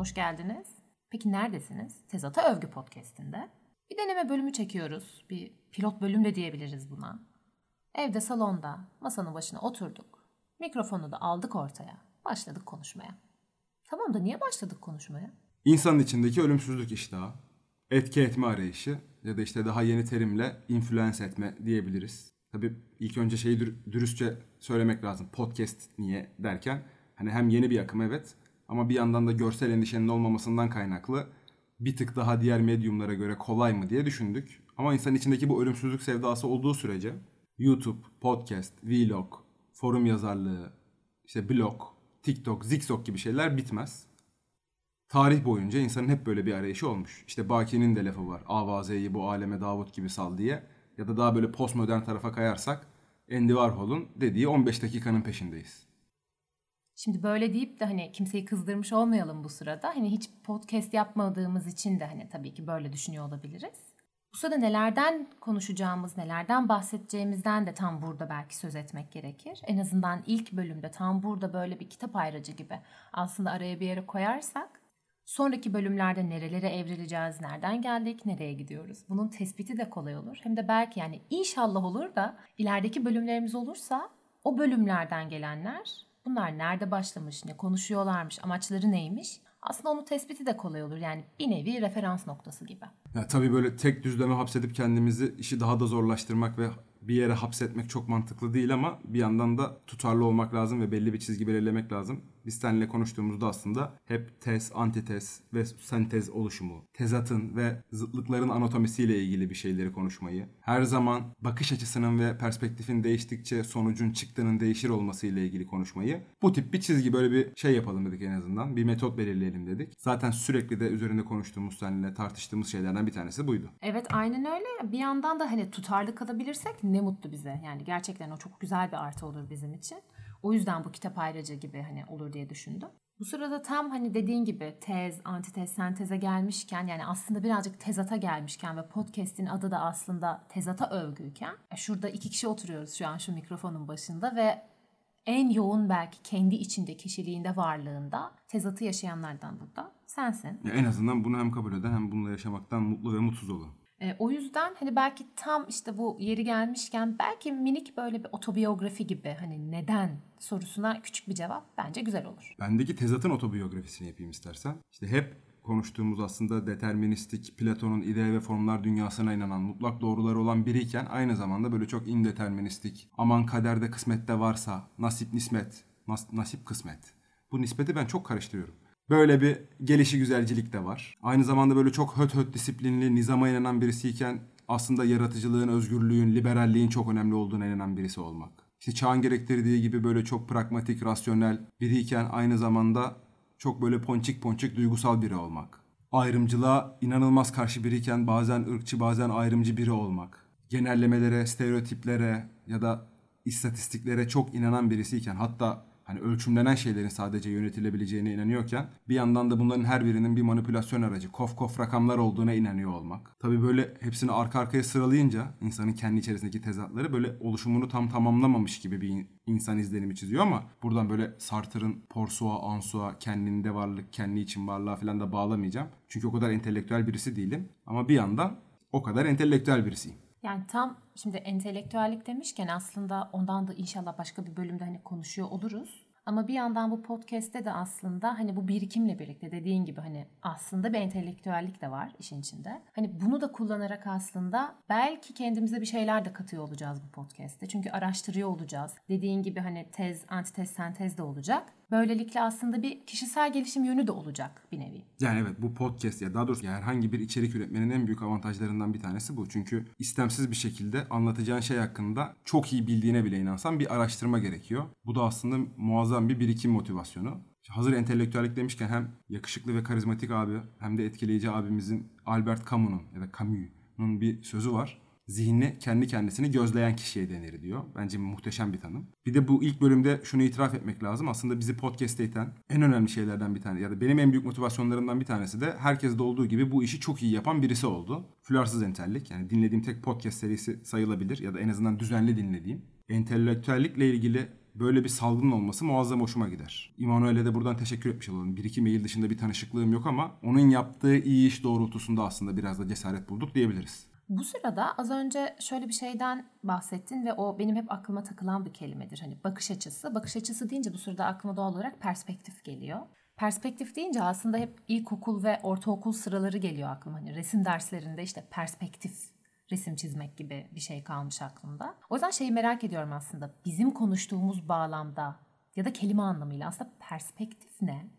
hoş geldiniz. Peki neredesiniz? Tezata Övgü Podcast'inde. Bir deneme bölümü çekiyoruz. Bir pilot bölüm de diyebiliriz buna. Evde salonda masanın başına oturduk. Mikrofonu da aldık ortaya. Başladık konuşmaya. Tamam da niye başladık konuşmaya? İnsanın içindeki ölümsüzlük iştahı, etki etme arayışı ya da işte daha yeni terimle influence etme diyebiliriz. Tabii ilk önce şeyi dür- dürüstçe söylemek lazım. Podcast niye derken hani hem yeni bir akım evet ama bir yandan da görsel endişenin olmamasından kaynaklı bir tık daha diğer medyumlara göre kolay mı diye düşündük. Ama insanın içindeki bu ölümsüzlük sevdası olduğu sürece YouTube, podcast, vlog, forum yazarlığı, işte blog, TikTok, Zikzok gibi şeyler bitmez. Tarih boyunca insanın hep böyle bir arayışı olmuş. İşte Baki'nin de lafı var. Avaze'yi bu aleme Davut gibi sal diye. Ya da daha böyle postmodern tarafa kayarsak Andy Warhol'un dediği 15 dakikanın peşindeyiz. Şimdi böyle deyip de hani kimseyi kızdırmış olmayalım bu sırada. Hani hiç podcast yapmadığımız için de hani tabii ki böyle düşünüyor olabiliriz. Bu sırada nelerden konuşacağımız, nelerden bahsedeceğimizden de tam burada belki söz etmek gerekir. En azından ilk bölümde tam burada böyle bir kitap ayrıcı gibi aslında araya bir yere koyarsak sonraki bölümlerde nerelere evrileceğiz, nereden geldik, nereye gidiyoruz. Bunun tespiti de kolay olur. Hem de belki yani inşallah olur da ilerideki bölümlerimiz olursa o bölümlerden gelenler bunlar nerede başlamış, ne konuşuyorlarmış, amaçları neymiş aslında onu tespiti de kolay olur. Yani bir nevi referans noktası gibi. Ya tabii böyle tek düzleme hapsedip kendimizi işi daha da zorlaştırmak ve bir yere hapsetmek çok mantıklı değil ama bir yandan da tutarlı olmak lazım ve belli bir çizgi belirlemek lazım. Biz seninle konuştuğumuzda aslında hep tez, antitez ve sentez oluşumu, tezatın ve zıtlıkların anatomisiyle ilgili bir şeyleri konuşmayı, her zaman bakış açısının ve perspektifin değiştikçe sonucun çıktığının değişir olmasıyla ilgili konuşmayı, bu tip bir çizgi böyle bir şey yapalım dedik en azından. Bir metot belirleyelim dedik. Zaten sürekli de üzerinde konuştuğumuz seninle tartıştığımız şeylerden bir tanesi buydu. Evet aynen öyle. Bir yandan da hani tutarlı kalabilirsek ne mutlu bize. Yani gerçekten o çok güzel bir artı olur bizim için. O yüzden bu kitap ayrıcı gibi hani olur diye düşündüm. Bu sırada tam hani dediğin gibi tez, antitez, senteze gelmişken yani aslında birazcık tezata gelmişken ve podcast'in adı da aslında tezata övgüyken e, şurada iki kişi oturuyoruz şu an şu mikrofonun başında ve en yoğun belki kendi içinde kişiliğinde varlığında tezatı yaşayanlardan burada sensin. Ya en azından bunu hem kabul eden hem bununla yaşamaktan mutlu ve mutsuz olan. E, o yüzden hani belki tam işte bu yeri gelmişken belki minik böyle bir otobiyografi gibi hani neden sorusuna küçük bir cevap bence güzel olur. Bendeki tezatın otobiyografisini yapayım istersen. İşte hep konuştuğumuz aslında deterministik, Platon'un ide ve formlar dünyasına inanan, mutlak doğruları olan biriyken aynı zamanda böyle çok indeterministik, aman kaderde kısmette varsa, nasip nismet, nas- nasip kısmet. Bu nispeti ben çok karıştırıyorum. Böyle bir gelişi güzelcilik de var. Aynı zamanda böyle çok höt höt disiplinli, nizama inanan birisiyken aslında yaratıcılığın, özgürlüğün, liberalliğin çok önemli olduğuna inanan birisi olmak. İşte çağın gerektirdiği gibi böyle çok pragmatik, rasyonel biriyken aynı zamanda çok böyle ponçik ponçik duygusal biri olmak. Ayrımcılığa inanılmaz karşı biriyken bazen ırkçı bazen ayrımcı biri olmak. Genellemelere, stereotiplere ya da istatistiklere çok inanan birisiyken hatta hani ölçümlenen şeylerin sadece yönetilebileceğine inanıyorken bir yandan da bunların her birinin bir manipülasyon aracı, kof kof rakamlar olduğuna inanıyor olmak. Tabi böyle hepsini arka arkaya sıralayınca insanın kendi içerisindeki tezatları böyle oluşumunu tam tamamlamamış gibi bir insan izlenimi çiziyor ama buradan böyle Sartre'ın Porsua, Ansua, kendinde varlık, kendi için varlığa falan da bağlamayacağım. Çünkü o kadar entelektüel birisi değilim ama bir yandan o kadar entelektüel birisiyim. Yani tam şimdi entelektüellik demişken aslında ondan da inşallah başka bir bölümde hani konuşuyor oluruz. Ama bir yandan bu podcast'te de aslında hani bu birikimle birlikte dediğin gibi hani aslında bir entelektüellik de var işin içinde. Hani bunu da kullanarak aslında belki kendimize bir şeyler de katıyor olacağız bu podcast'te. Çünkü araştırıyor olacağız. Dediğin gibi hani tez, antitez, sentez de olacak. Böylelikle aslında bir kişisel gelişim yönü de olacak bir nevi. Yani evet bu podcast ya daha doğrusu herhangi bir içerik üretmenin en büyük avantajlarından bir tanesi bu. Çünkü istemsiz bir şekilde anlatacağın şey hakkında çok iyi bildiğine bile inansan bir araştırma gerekiyor. Bu da aslında muazzam bir birikim motivasyonu. Hazır entelektüellik demişken hem yakışıklı ve karizmatik abi hem de etkileyici abimizin Albert Camus'un ya da Camus'un bir sözü var zihni kendi kendisini gözleyen kişiye denir diyor. Bence muhteşem bir tanım. Bir de bu ilk bölümde şunu itiraf etmek lazım. Aslında bizi podcast'te iten en önemli şeylerden bir tanesi ya da benim en büyük motivasyonlarımdan bir tanesi de herkeste olduğu gibi bu işi çok iyi yapan birisi oldu. Flörsüz entellik yani dinlediğim tek podcast serisi sayılabilir ya da en azından düzenli dinlediğim. Entelektüellikle ilgili böyle bir salgının olması muazzam hoşuma gider. İmanuel'e de buradan teşekkür etmiş olalım. Bir iki mail dışında bir tanışıklığım yok ama onun yaptığı iyi iş doğrultusunda aslında biraz da cesaret bulduk diyebiliriz. Bu sırada az önce şöyle bir şeyden bahsettin ve o benim hep aklıma takılan bir kelimedir. Hani bakış açısı. Bakış açısı deyince bu sırada aklıma doğal olarak perspektif geliyor. Perspektif deyince aslında hep ilkokul ve ortaokul sıraları geliyor aklıma. Hani resim derslerinde işte perspektif resim çizmek gibi bir şey kalmış aklımda. O yüzden şeyi merak ediyorum aslında. Bizim konuştuğumuz bağlamda ya da kelime anlamıyla aslında perspektif ne?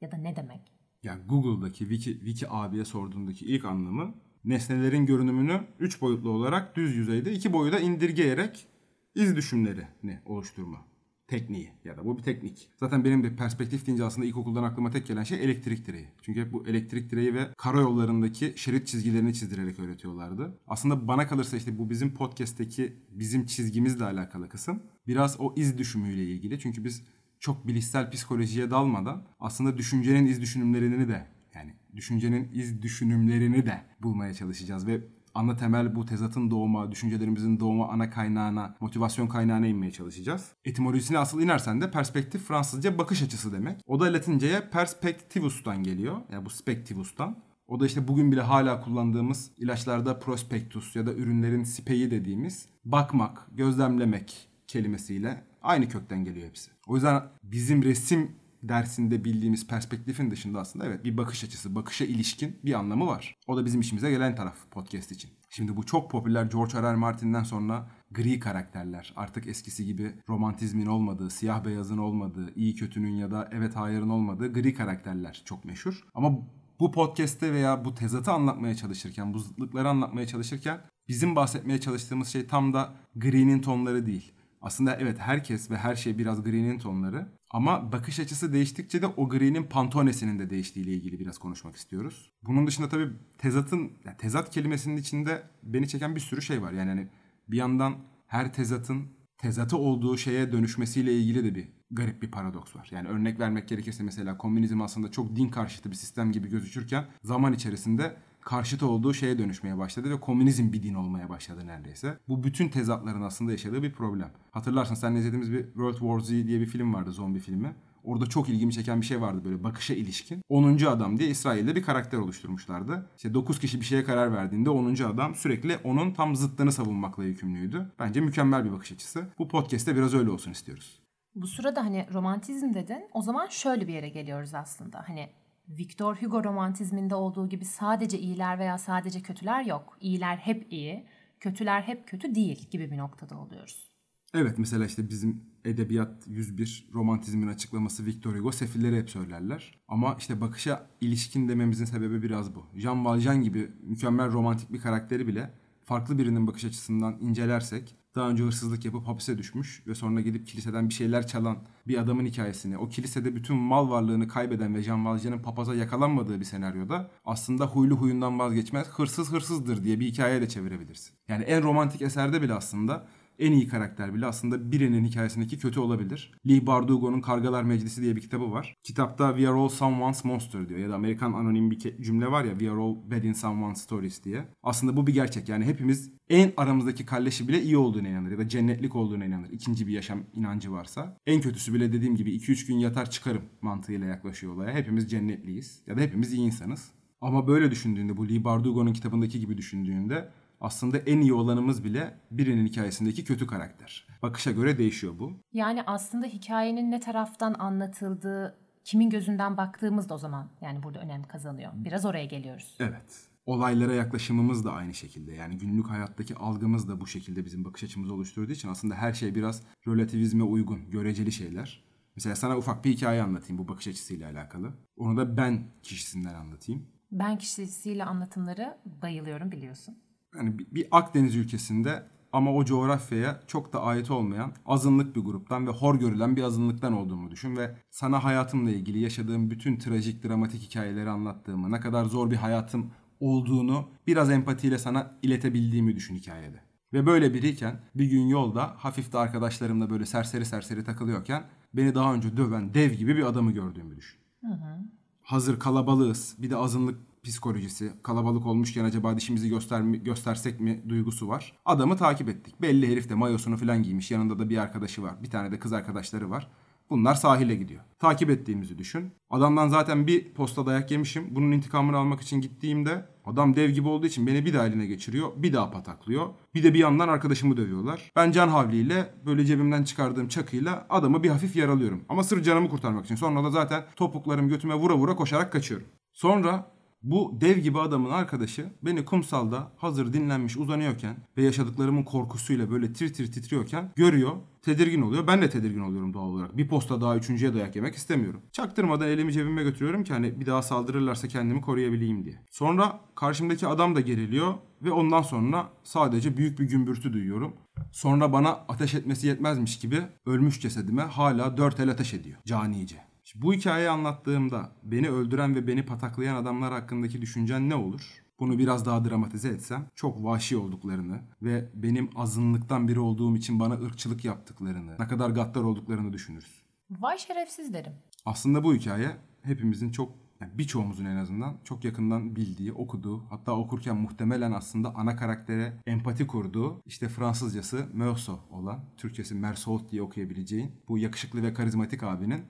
Ya da ne demek? Yani Google'daki Wiki, Wiki abiye sorduğundaki ilk anlamı nesnelerin görünümünü 3 boyutlu olarak düz yüzeyde 2 boyuda indirgeyerek iz düşümlerini oluşturma tekniği ya da bu bir teknik. Zaten benim de perspektif deyince aslında ilkokuldan aklıma tek gelen şey elektrik direği. Çünkü hep bu elektrik direği ve karayollarındaki şerit çizgilerini çizdirerek öğretiyorlardı. Aslında bana kalırsa işte bu bizim podcast'teki bizim çizgimizle alakalı kısım biraz o iz düşümüyle ilgili. Çünkü biz çok bilişsel psikolojiye dalmadan aslında düşüncenin iz düşünümlerini de yani düşüncenin iz düşünümlerini de bulmaya çalışacağız ve ana temel bu tezatın doğuma, düşüncelerimizin doğuma ana kaynağına, motivasyon kaynağına inmeye çalışacağız. Etimolojisine asıl inersen de perspektif Fransızca bakış açısı demek. O da Latinceye perspectivus'tan geliyor. Yani bu spectivus'tan. O da işte bugün bile hala kullandığımız ilaçlarda prospektus ya da ürünlerin sipeyi dediğimiz bakmak, gözlemlemek kelimesiyle aynı kökten geliyor hepsi. O yüzden bizim resim dersinde bildiğimiz perspektifin dışında aslında evet bir bakış açısı, bakışa ilişkin bir anlamı var. O da bizim işimize gelen taraf podcast için. Şimdi bu çok popüler George R. R. Martin'den sonra gri karakterler, artık eskisi gibi romantizmin olmadığı, siyah beyazın olmadığı, iyi kötünün ya da evet hayırın olmadığı gri karakterler çok meşhur. Ama bu podcast'te veya bu tezatı anlatmaya çalışırken, bu zıtlıkları anlatmaya çalışırken bizim bahsetmeye çalıştığımız şey tam da gri'nin tonları değil. Aslında evet herkes ve her şey biraz gri'nin tonları. Ama bakış açısı değiştikçe de o gri'nin pantonesinin de değiştiğiyle ilgili biraz konuşmak istiyoruz. Bunun dışında tabii tezatın, tezat kelimesinin içinde beni çeken bir sürü şey var. Yani hani bir yandan her tezatın tezatı olduğu şeye dönüşmesiyle ilgili de bir garip bir paradoks var. Yani örnek vermek gerekirse mesela komünizm aslında çok din karşıtı bir sistem gibi gözükürken zaman içerisinde karşıtı olduğu şeye dönüşmeye başladı ve komünizm bir din olmaya başladı neredeyse. Bu bütün tezatların aslında yaşadığı bir problem. Hatırlarsın sen izlediğimiz bir World War Z diye bir film vardı zombi filmi. Orada çok ilgimi çeken bir şey vardı böyle bakışa ilişkin. 10. adam diye İsrail'de bir karakter oluşturmuşlardı. İşte 9 kişi bir şeye karar verdiğinde 10. adam sürekli onun tam zıttını savunmakla yükümlüydü. Bence mükemmel bir bakış açısı. Bu podcast'te biraz öyle olsun istiyoruz. Bu sırada hani romantizm dedin. O zaman şöyle bir yere geliyoruz aslında. Hani Victor Hugo romantizminde olduğu gibi sadece iyiler veya sadece kötüler yok. İyiler hep iyi, kötüler hep kötü değil gibi bir noktada oluyoruz. Evet mesela işte bizim Edebiyat 101 romantizmin açıklaması Victor Hugo sefilleri hep söylerler. Ama işte bakışa ilişkin dememizin sebebi biraz bu. Jean Valjean gibi mükemmel romantik bir karakteri bile farklı birinin bakış açısından incelersek daha önce hırsızlık yapıp hapise düşmüş ve sonra gidip kiliseden bir şeyler çalan bir adamın hikayesini, o kilisede bütün mal varlığını kaybeden ve Jean Valjean'ın papaza yakalanmadığı bir senaryoda aslında huylu huyundan vazgeçmez, hırsız hırsızdır diye bir hikaye de çevirebilirsin. Yani en romantik eserde bile aslında en iyi karakter bile aslında birinin hikayesindeki kötü olabilir. Lee Bardugo'nun Kargalar Meclisi diye bir kitabı var. Kitapta We are all someone's monster diyor ya da Amerikan anonim bir cümle var ya We are all bad in someone's stories diye. Aslında bu bir gerçek yani hepimiz en aramızdaki kalleşi bile iyi olduğuna inanır ya da cennetlik olduğuna inanır. İkinci bir yaşam inancı varsa. En kötüsü bile dediğim gibi 2-3 gün yatar çıkarım mantığıyla yaklaşıyor olaya. Hepimiz cennetliyiz ya da hepimiz iyi insanız. Ama böyle düşündüğünde bu Lee Bardugo'nun kitabındaki gibi düşündüğünde aslında en iyi olanımız bile birinin hikayesindeki kötü karakter. Bakışa göre değişiyor bu. Yani aslında hikayenin ne taraftan anlatıldığı, kimin gözünden baktığımız da o zaman yani burada önem kazanıyor. Biraz oraya geliyoruz. Evet. Olaylara yaklaşımımız da aynı şekilde. Yani günlük hayattaki algımız da bu şekilde bizim bakış açımızı oluşturduğu için aslında her şey biraz relativizme uygun, göreceli şeyler. Mesela sana ufak bir hikaye anlatayım bu bakış açısıyla alakalı. Onu da ben kişisinden anlatayım. Ben kişisiyle anlatımları bayılıyorum biliyorsun yani bir Akdeniz ülkesinde ama o coğrafyaya çok da ait olmayan azınlık bir gruptan ve hor görülen bir azınlıktan olduğumu düşün ve sana hayatımla ilgili yaşadığım bütün trajik dramatik hikayeleri anlattığımı, ne kadar zor bir hayatım olduğunu biraz empatiyle sana iletebildiğimi düşün hikayede. Ve böyle biriyken bir gün yolda hafif de arkadaşlarımla böyle serseri serseri takılıyorken beni daha önce döven dev gibi bir adamı gördüğümü düşün. Hı hı. Hazır kalabalığız bir de azınlık psikolojisi, kalabalık olmuşken acaba dişimizi göster göstersek mi duygusu var. Adamı takip ettik. Belli herif de mayosunu falan giymiş. Yanında da bir arkadaşı var. Bir tane de kız arkadaşları var. Bunlar sahile gidiyor. Takip ettiğimizi düşün. Adamdan zaten bir posta dayak yemişim. Bunun intikamını almak için gittiğimde adam dev gibi olduğu için beni bir daha eline geçiriyor. Bir daha pataklıyor. Bir de bir yandan arkadaşımı dövüyorlar. Ben can havliyle böyle cebimden çıkardığım çakıyla adamı bir hafif yaralıyorum. Ama sırf canımı kurtarmak için. Sonra da zaten topuklarım götüme vura vura koşarak kaçıyorum. Sonra bu dev gibi adamın arkadaşı beni kumsalda hazır dinlenmiş uzanıyorken ve yaşadıklarımın korkusuyla böyle tir tir titriyorken görüyor. Tedirgin oluyor. Ben de tedirgin oluyorum doğal olarak. Bir posta daha üçüncüye dayak yemek istemiyorum. Çaktırmadan elimi cebime götürüyorum ki hani bir daha saldırırlarsa kendimi koruyabileyim diye. Sonra karşımdaki adam da geriliyor ve ondan sonra sadece büyük bir gümbürtü duyuyorum. Sonra bana ateş etmesi yetmezmiş gibi ölmüş cesedime hala dört el ateş ediyor. Canice. Şimdi bu hikayeyi anlattığımda beni öldüren ve beni pataklayan adamlar hakkındaki düşüncen ne olur? Bunu biraz daha dramatize etsem çok vahşi olduklarını ve benim azınlıktan biri olduğum için bana ırkçılık yaptıklarını, ne kadar gaddar olduklarını düşünürüz. Vay şerefsiz derim. Aslında bu hikaye hepimizin çok yani birçoğumuzun en azından çok yakından bildiği, okuduğu, hatta okurken muhtemelen aslında ana karaktere empati kurduğu, işte Fransızcası Meursault olan, Türkçesi Mersault diye okuyabileceğin bu yakışıklı ve karizmatik abinin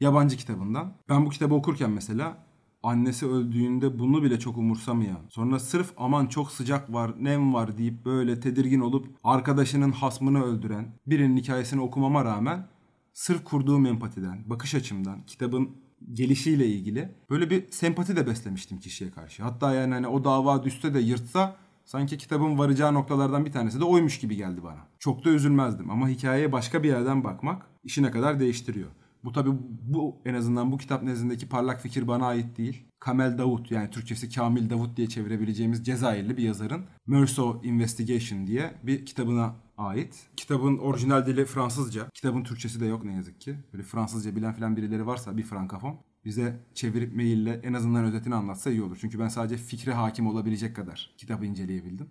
yabancı kitabından. Ben bu kitabı okurken mesela annesi öldüğünde bunu bile çok umursamayan, sonra sırf aman çok sıcak var, nem var deyip böyle tedirgin olup arkadaşının hasmını öldüren birinin hikayesini okumama rağmen sırf kurduğum empatiden, bakış açımdan, kitabın gelişiyle ilgili böyle bir sempati de beslemiştim kişiye karşı. Hatta yani hani o dava düşse de yırtsa sanki kitabın varacağı noktalardan bir tanesi de oymuş gibi geldi bana. Çok da üzülmezdim ama hikayeye başka bir yerden bakmak işi ne kadar değiştiriyor. Bu tabi bu en azından bu kitap nezdindeki parlak fikir bana ait değil. Kamel Davut yani Türkçesi Kamil Davut diye çevirebileceğimiz Cezayirli bir yazarın Merso Investigation diye bir kitabına ait. Kitabın orijinal dili Fransızca. Kitabın Türkçesi de yok ne yazık ki. Böyle Fransızca bilen filan birileri varsa bir frankafon bize çevirip maille en azından özetini anlatsa iyi olur. Çünkü ben sadece fikre hakim olabilecek kadar kitabı inceleyebildim.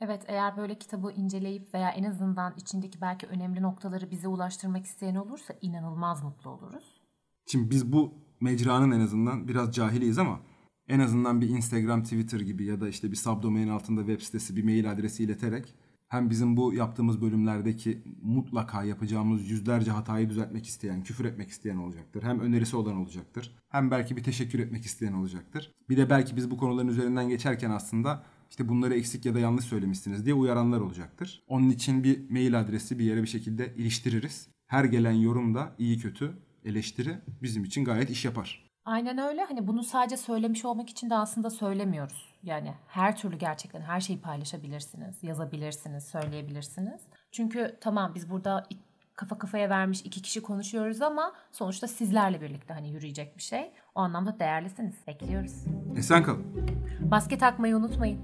Evet eğer böyle kitabı inceleyip veya en azından içindeki belki önemli noktaları bize ulaştırmak isteyen olursa inanılmaz mutlu oluruz. Şimdi biz bu mecranın en azından biraz cahiliyiz ama en azından bir Instagram, Twitter gibi ya da işte bir subdomain altında web sitesi bir mail adresi ileterek hem bizim bu yaptığımız bölümlerdeki mutlaka yapacağımız yüzlerce hatayı düzeltmek isteyen, küfür etmek isteyen olacaktır. Hem önerisi olan olacaktır. Hem belki bir teşekkür etmek isteyen olacaktır. Bir de belki biz bu konuların üzerinden geçerken aslında işte bunları eksik ya da yanlış söylemişsiniz diye uyaranlar olacaktır. Onun için bir mail adresi bir yere bir şekilde iliştiririz. Her gelen yorum da iyi kötü eleştiri bizim için gayet iş yapar. Aynen öyle. Hani bunu sadece söylemiş olmak için de aslında söylemiyoruz. Yani her türlü gerçekten her şeyi paylaşabilirsiniz, yazabilirsiniz, söyleyebilirsiniz. Çünkü tamam biz burada kafa kafaya vermiş iki kişi konuşuyoruz ama sonuçta sizlerle birlikte hani yürüyecek bir şey. O anlamda değerlisiniz. Bekliyoruz. Esen kalın. Maske takmayı unutmayın.